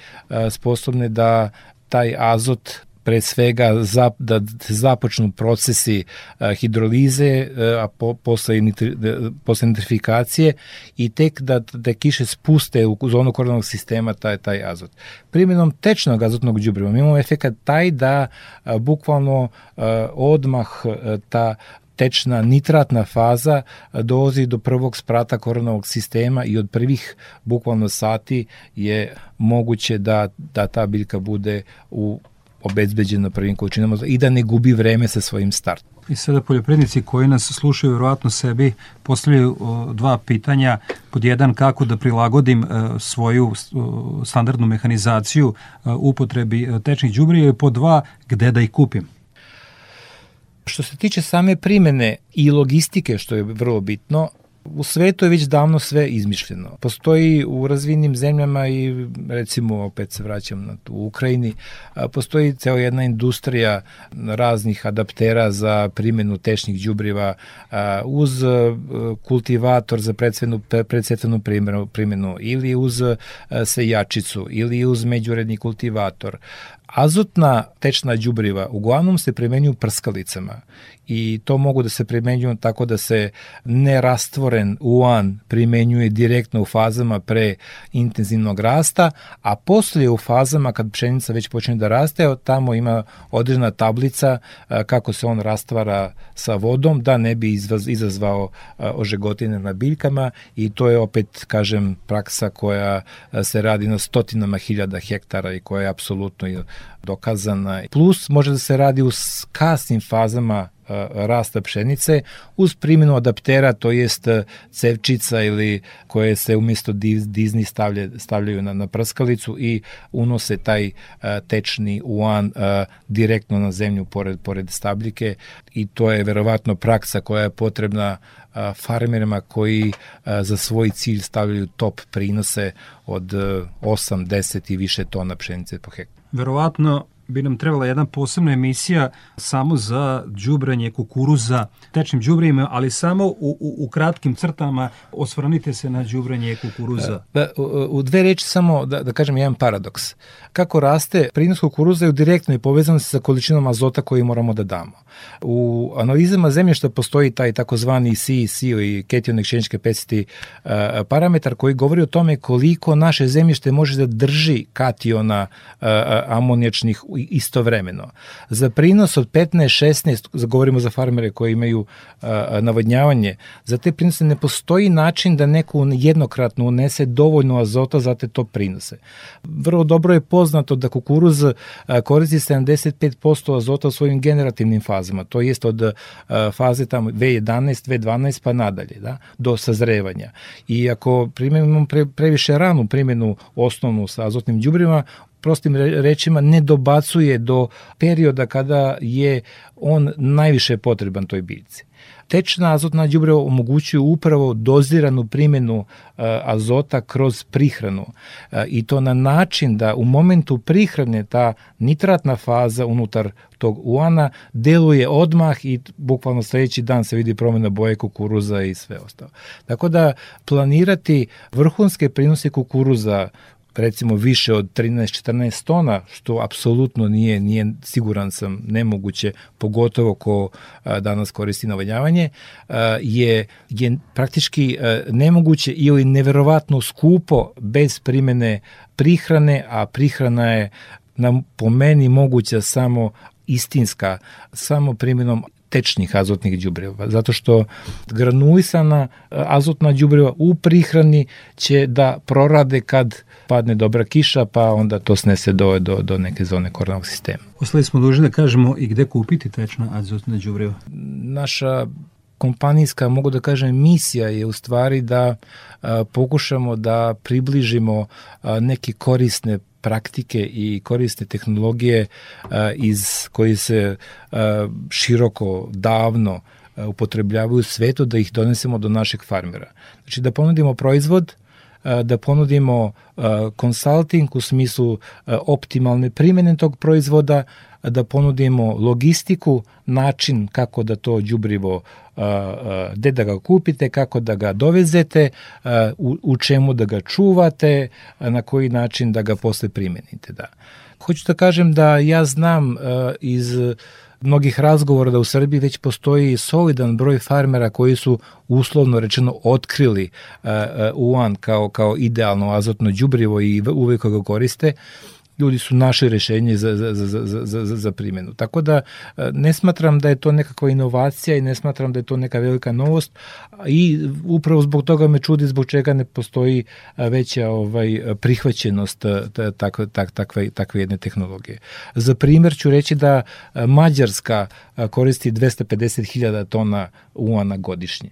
sposobne da taj azot pre svega za, da započnu procesi a, hidrolize, a po, posle, nitri, posle nitrifikacije i tek da, da kiše spuste u zonu korenog sistema taj, taj azot. Primjenom tečnog azotnog đubriva mi imamo efekat taj da a, bukvalno a, odmah a, ta tečna nitratna faza dolazi do prvog sprata koronovog sistema i od prvih bukvalno sati je moguće da, da ta biljka bude u obezbeđena prvim količinama i da ne gubi vreme sa svojim startom. I sada poljoprivrednici koji nas slušaju verovatno sebi postavljaju dva pitanja. Pod jedan kako da prilagodim e, svoju standardnu mehanizaciju e, upotrebi e, tečnih đubriva i pod dva gde da ih kupim. Što se tiče same primene i logistike, što je vrlo bitno, U svetu je već davno sve izmišljeno. Postoji u razvinim zemljama i recimo opet se vraćam na tu Ukrajini, postoji ceo jedna industrija raznih adaptera za primjenu tešnih đubriva uz kultivator za predsvetnu, predsvetvenu primjenu ili uz sejačicu ili uz međuredni kultivator. Azotna tečna đubriva uglavnom se primenjuju prskalicama i to mogu da se primenjuju tako da se nerastvoren uan primenjuje direktno u fazama pre intenzivnog rasta, a posle u fazama kad pšenica već počne da raste, tamo ima određena tablica kako se on rastvara sa vodom da ne bi izazvao ožegotine na biljkama i to je opet, kažem, praksa koja se radi na stotinama hiljada hektara i koja je apsolutno dokazana. Plus može da se radi u kasnim fazama rasta pšenice uz primjenu adaptera, to jest cevčica ili koje se umjesto dizni stavlja, stavljaju na, na prskalicu i unose taj tečni uan direktno na zemlju pored, pored stabljike i to je verovatno praksa koja je potrebna farmerima koji za svoj cilj stavljaju top prinose od 8, 10 i više tona pšenice po hektaru. Verovatno bi nam trebala jedna posebna emisija samo za đubranje kukuruza tečnim đubrima, ali samo u, u, u kratkim crtama osvrnite se na đubranje kukuruza. Da, u, u dve reči samo da, da kažem jedan paradoks. Kako raste, prinos kukuruza je direktno i povezan sa količinom azota koji moramo da damo. U analizama zemljišta postoji taj takozvani CEC ili Cation Exchange Capacity parametar koji govori o tome koliko naše zemljište može da drži kationa uh, amonijačnih istovremeno. Za prinos od 15-16, govorimo za farmere koji imaju navodnjavanje, za te prinose ne postoji način da neko jednokratno unese dovoljno azota za te to prinose. Vrlo dobro je poznato da kukuruz koristi 75% azota u svojim generativnim fazama to jest od faze tamo V11, V12 pa nadalje, da, do sazrevanja. I ako primjenimo pre, previše ranu primjenu osnovnu sa azotnim đubrima, prostim rečima ne dobacuje do perioda kada je on najviše potreban toj biljci. Tečna azotna đubriva omogućuju upravo doziranu primjenu uh, azota kroz prihranu uh, i to na način da u momentu prihrane ta nitratna faza unutar tog uana deluje odmah i bukvalno sledeći dan se vidi promjena boje kukuruza i sve ostalo. Tako da planirati vrhunske prinose kukuruza recimo više od 13-14 tona, što apsolutno nije, nije siguran sam nemoguće, pogotovo ko danas koristi navodnjavanje, je, je praktički nemoguće ili neverovatno skupo bez primene prihrane, a prihrana je nam po meni moguća samo istinska samo primjenom tečnih azotnih đubriva, zato što granulisana azotna đubriva u prihrani će da prorade kad padne dobra kiša, pa onda to snese do, do, do neke zone kornog sistema. Ostali smo dužni da kažemo i gde kupiti tečna azotna đubriva. Naša kompanijska, mogu da kažem, misija je u stvari da a, pokušamo da približimo a, neke korisne praktike i korisne tehnologije a, iz koji se a, široko, davno a, upotrebljavaju u svetu, da ih donesemo do našeg farmera. Znači da ponudimo proizvod, da ponudimo konsulting u smislu optimalne primene tog proizvoda, da ponudimo logistiku, način kako da to đubrivo gde da ga kupite, kako da ga dovezete, u, u čemu da ga čuvate, na koji način da ga posle primenite. Da. Hoću da kažem da ja znam iz mnogih razgovora da u Srbiji već postoji solidan broj farmera koji su uslovno rečeno otkrili uh, UAN kao, kao idealno azotno đubrivo i uvek ga koriste ljudi su našli rešenje za, za, za, za, za, za primjenu. Tako da ne smatram da je to nekakva inovacija i ne smatram da je to neka velika novost i upravo zbog toga me čudi zbog čega ne postoji veća ovaj prihvaćenost takve, tak, takve, takve jedne tehnologije. Za primer ću reći da Mađarska koristi 250.000 tona uana godišnje.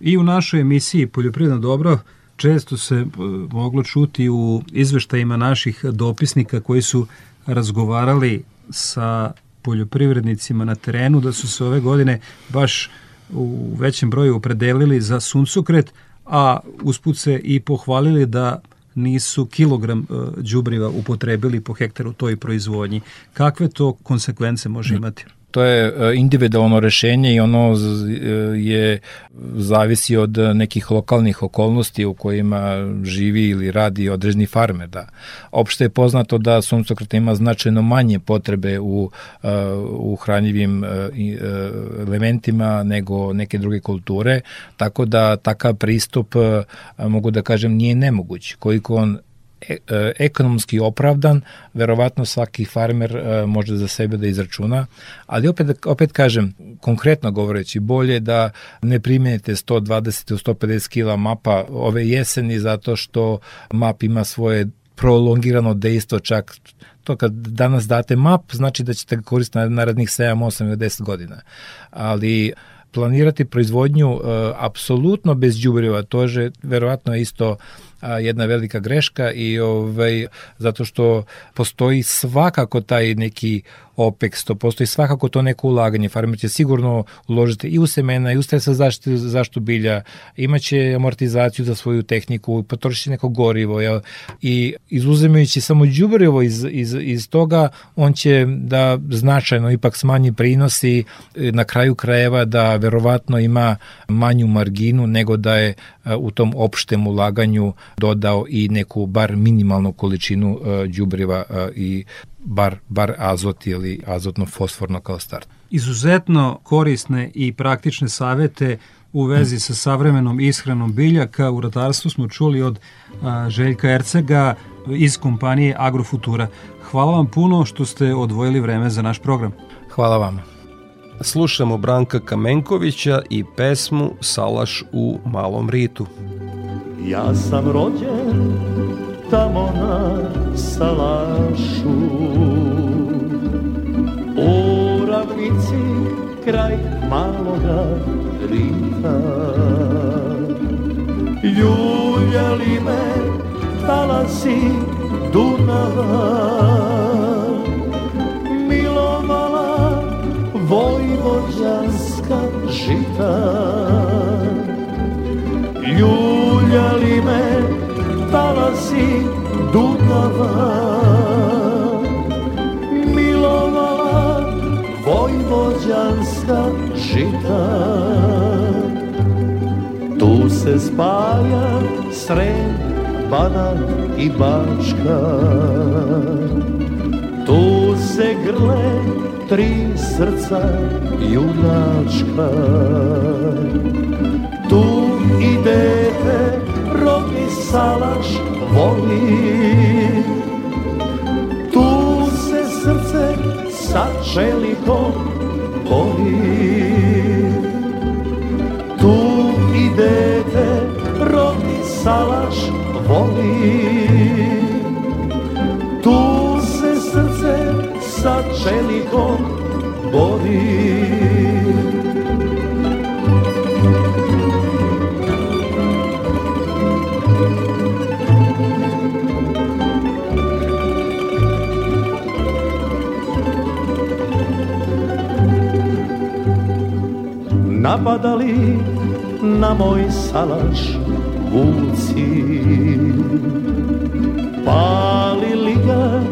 I u našoj emisiji Poljoprivredno dobro često se e, moglo čuti u izveštajima naših dopisnika koji su razgovarali sa poljoprivrednicima na terenu da su se ove godine baš u većem broju opredelili za suncokret, a usput se i pohvalili da nisu kilogram đubriva upotrebili po hektaru toj proizvodnji. Kakve to konsekvence može imati? To je e, individualno rešenje i ono e, je zavisi od nekih lokalnih okolnosti u kojima živi ili radi određeni farmer. Da. Opšte je poznato da suncokret ima značajno manje potrebe u, e, u hranjivim elementima nego neke druge kulture, tako da takav pristup, mogu da kažem, nije nemoguć. Koliko on E, e, ekonomski opravdan, verovatno svaki farmer e, može za sebe da izračuna, ali opet, opet kažem, konkretno govoreći, bolje da ne primenite 120 150 kila mapa ove jeseni zato što map ima svoje prolongirano dejstvo čak to kad danas date map znači da ćete ga koristiti na narednih 7, 8 ili 10 godina. Ali planirati proizvodnju uh, apsolutno bez đubriva, to je verovatno isto jedna velika greška i ovaj zato što postoji svakako taj neki OPEX, to postoji svakako to neko ulaganje. Farmer će sigurno uložiti i u semena i u stresa zaštitu, zaštitu bilja, imaće amortizaciju za svoju tehniku, potrošiti neko gorivo jel? i izuzimajući samo đubrivo iz, iz, iz toga, on će da značajno ipak smanji prinosi na kraju krajeva da verovatno ima manju marginu nego da je u tom opštem ulaganju dodao i neku bar minimalnu količinu đubriva i bar, bar azot ili azotno-fosforno kao start. Izuzetno korisne i praktične savete u vezi sa savremenom ishranom biljaka u ratarstvu smo čuli od a, Željka Ercega iz kompanije Agrofutura. Hvala vam puno što ste odvojili vreme za naš program. Hvala vam. Slušamo Branka Kamenkovića i pesmu Salaš u Malom Ritu. Ja sam rođen tamo na Salašu. U ravnici kraj maloga rita. Ljuljali me talasi Dunava? Milovala vojvođanska žita. Ljuljali Dunava Milovala vojvođanska žita. Tu se spaja Srem, Banan i Bačka. Tu se grle tri srca junačka. Tu i dete rodni salaš voli čelikom boli Tu i dete rodni salaš voli. Tu se srce sa čelikom bori glavi na moj salaš vuci Palili ga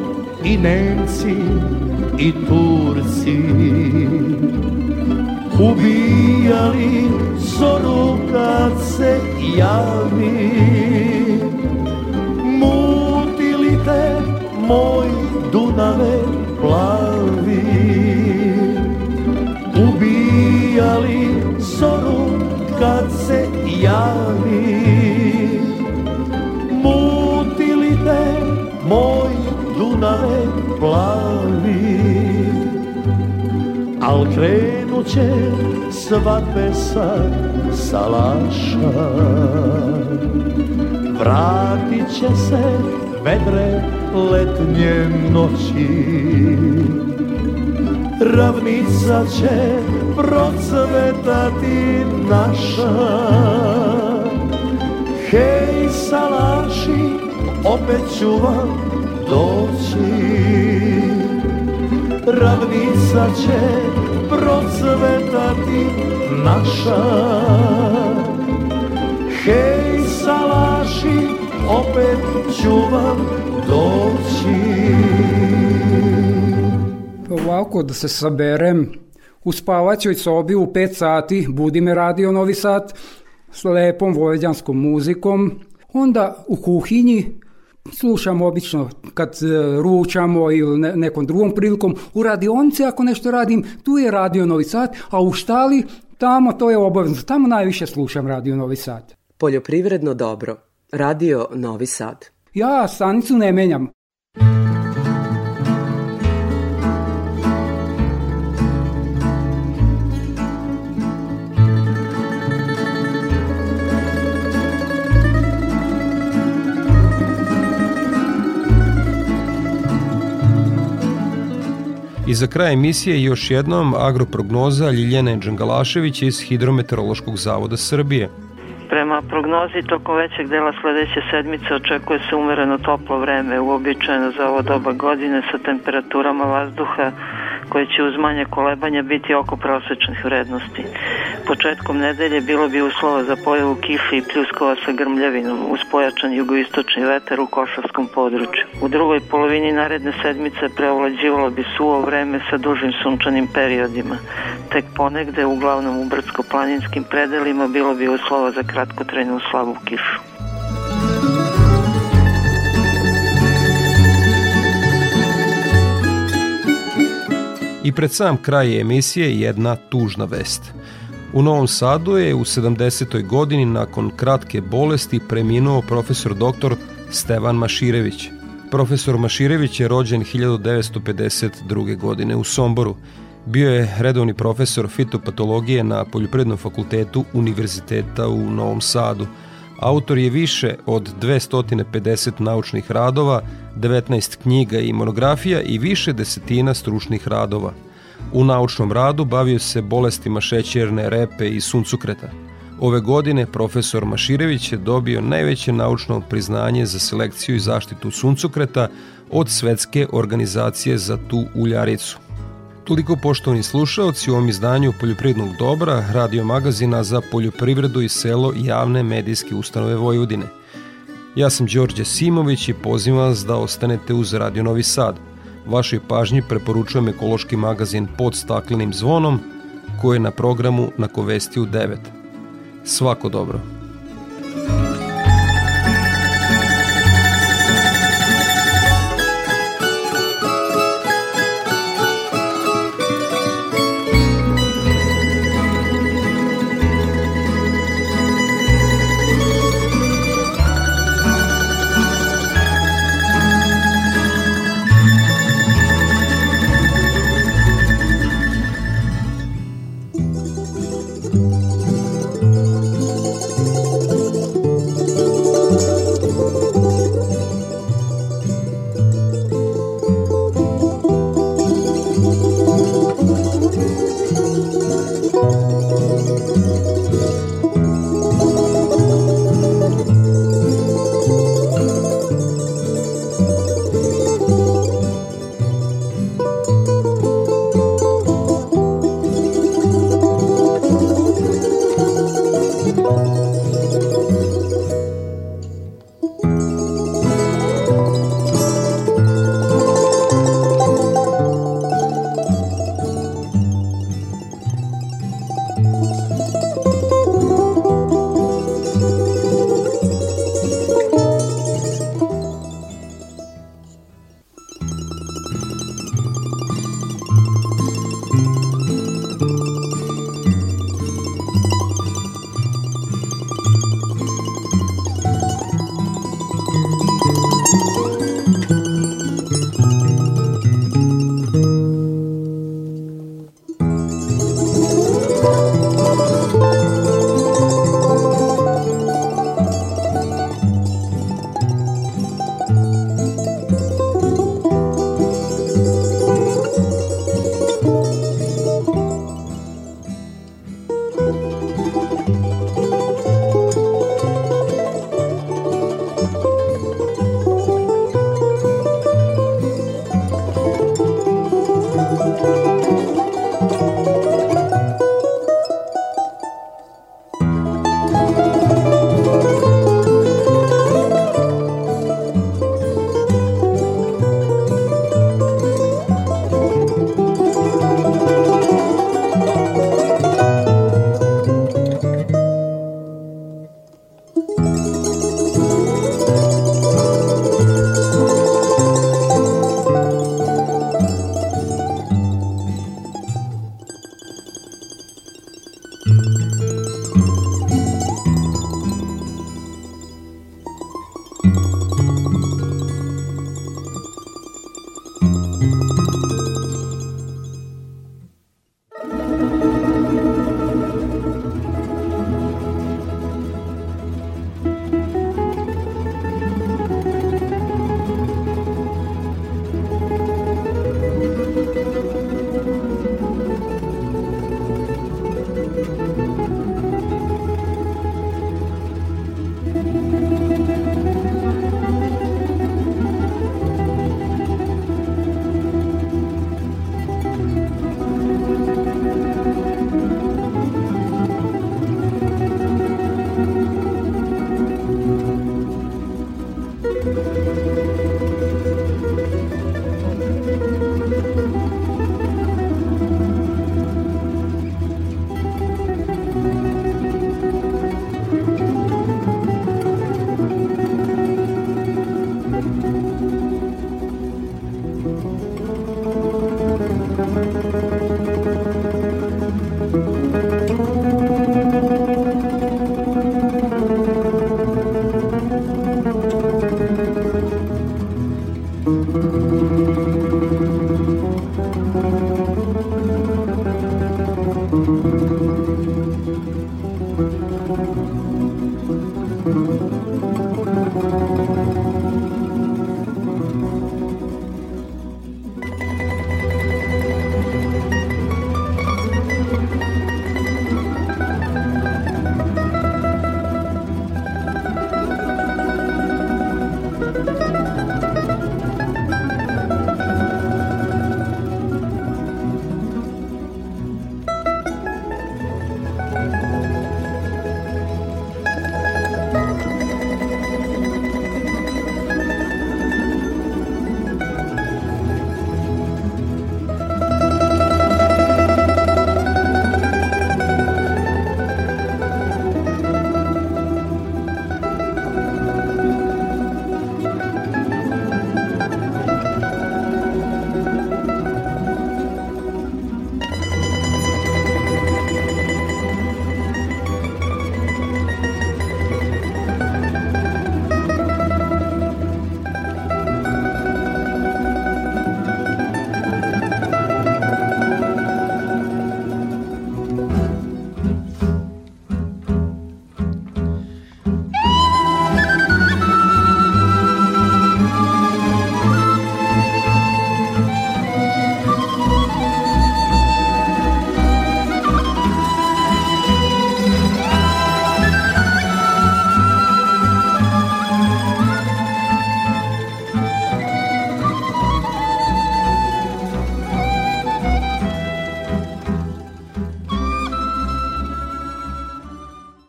i Nemci i Turci. Ubijali zoru kad se javi plavi. Al krenut će svadbe sa salaša Vratit će se vedre letnje noći. Ravnica će procvetati naša. Hej salaši, opet ću vam doći. Ravnica će procvetati naša. Hej salaši, opet ću vam doći. Ovako da se saberem, u spavaćoj sobi u 5 sati budi me radio Novi Sad s lepom vojvođanskom muzikom, onda u kuhinji slušam obično kad e, ručamo ili ne, nekom drugom prilikom, u radionici ako nešto radim, tu je radio Novi Sad, a u štali tamo to je obavezno, tamo najviše slušam radio Novi Sad. Poljoprivredno dobro. Radio Novi Sad. Ja stanicu ne menjam. I za kraj emisije još jednom agroprognoza Ljiljane Đangalašević iz Hidrometeorološkog zavoda Srbije. Prema prognozi tokom većeg dela sledeće sedmice očekuje se umereno toplo vreme, uobičajeno za ovo doba godine sa temperaturama vazduha koje će uz manje kolebanja biti oko prosečnih vrednosti. Početkom nedelje bilo bi uslova za pojavu kiše i pljuskova sa grmljavinom uz pojačan jugoistočni vetar u košarskom području. U drugoj polovini naredne sedmice preovlađivalo bi suvo vreme sa dužim sunčanim periodima. Tek ponegde, uglavnom u brdsko-planinskim predelima, bilo bi uslova za kratkotrajnu slabu kišu. I pred sam kraj emisije jedna tužna vest. U Novom Sadu je u 70. godini nakon kratke bolesti preminuo profesor dr. Stevan Maširević. Profesor Maširević je rođen 1952. godine u Somboru. Bio je redovni profesor fitopatologije na Poljoprednom fakultetu Univerziteta u Novom Sadu. Autor je više od 250 naučnih radova, 19 knjiga i monografija i više desetina stručnih radova. U naučnom radu bavio se bolestima šećerne repe i suncukreta. Ove godine profesor Maširević je dobio najveće naučno priznanje za selekciju i zaštitu suncukreta od Svetske organizacije za tu uljaricu. Toliko poštovani slušaoci u ovom izdanju Poljoprivrednog dobra, radio magazina za poljoprivredu i selo javne medijske ustanove Vojvodine. Ja sam Đorđe Simović i pozivam vas da ostanete uz Radio Novi Sad. Vašoj pažnji preporučujem ekološki magazin pod staklenim zvonom koji je na programu na Kovesti u 9. Svako dobro.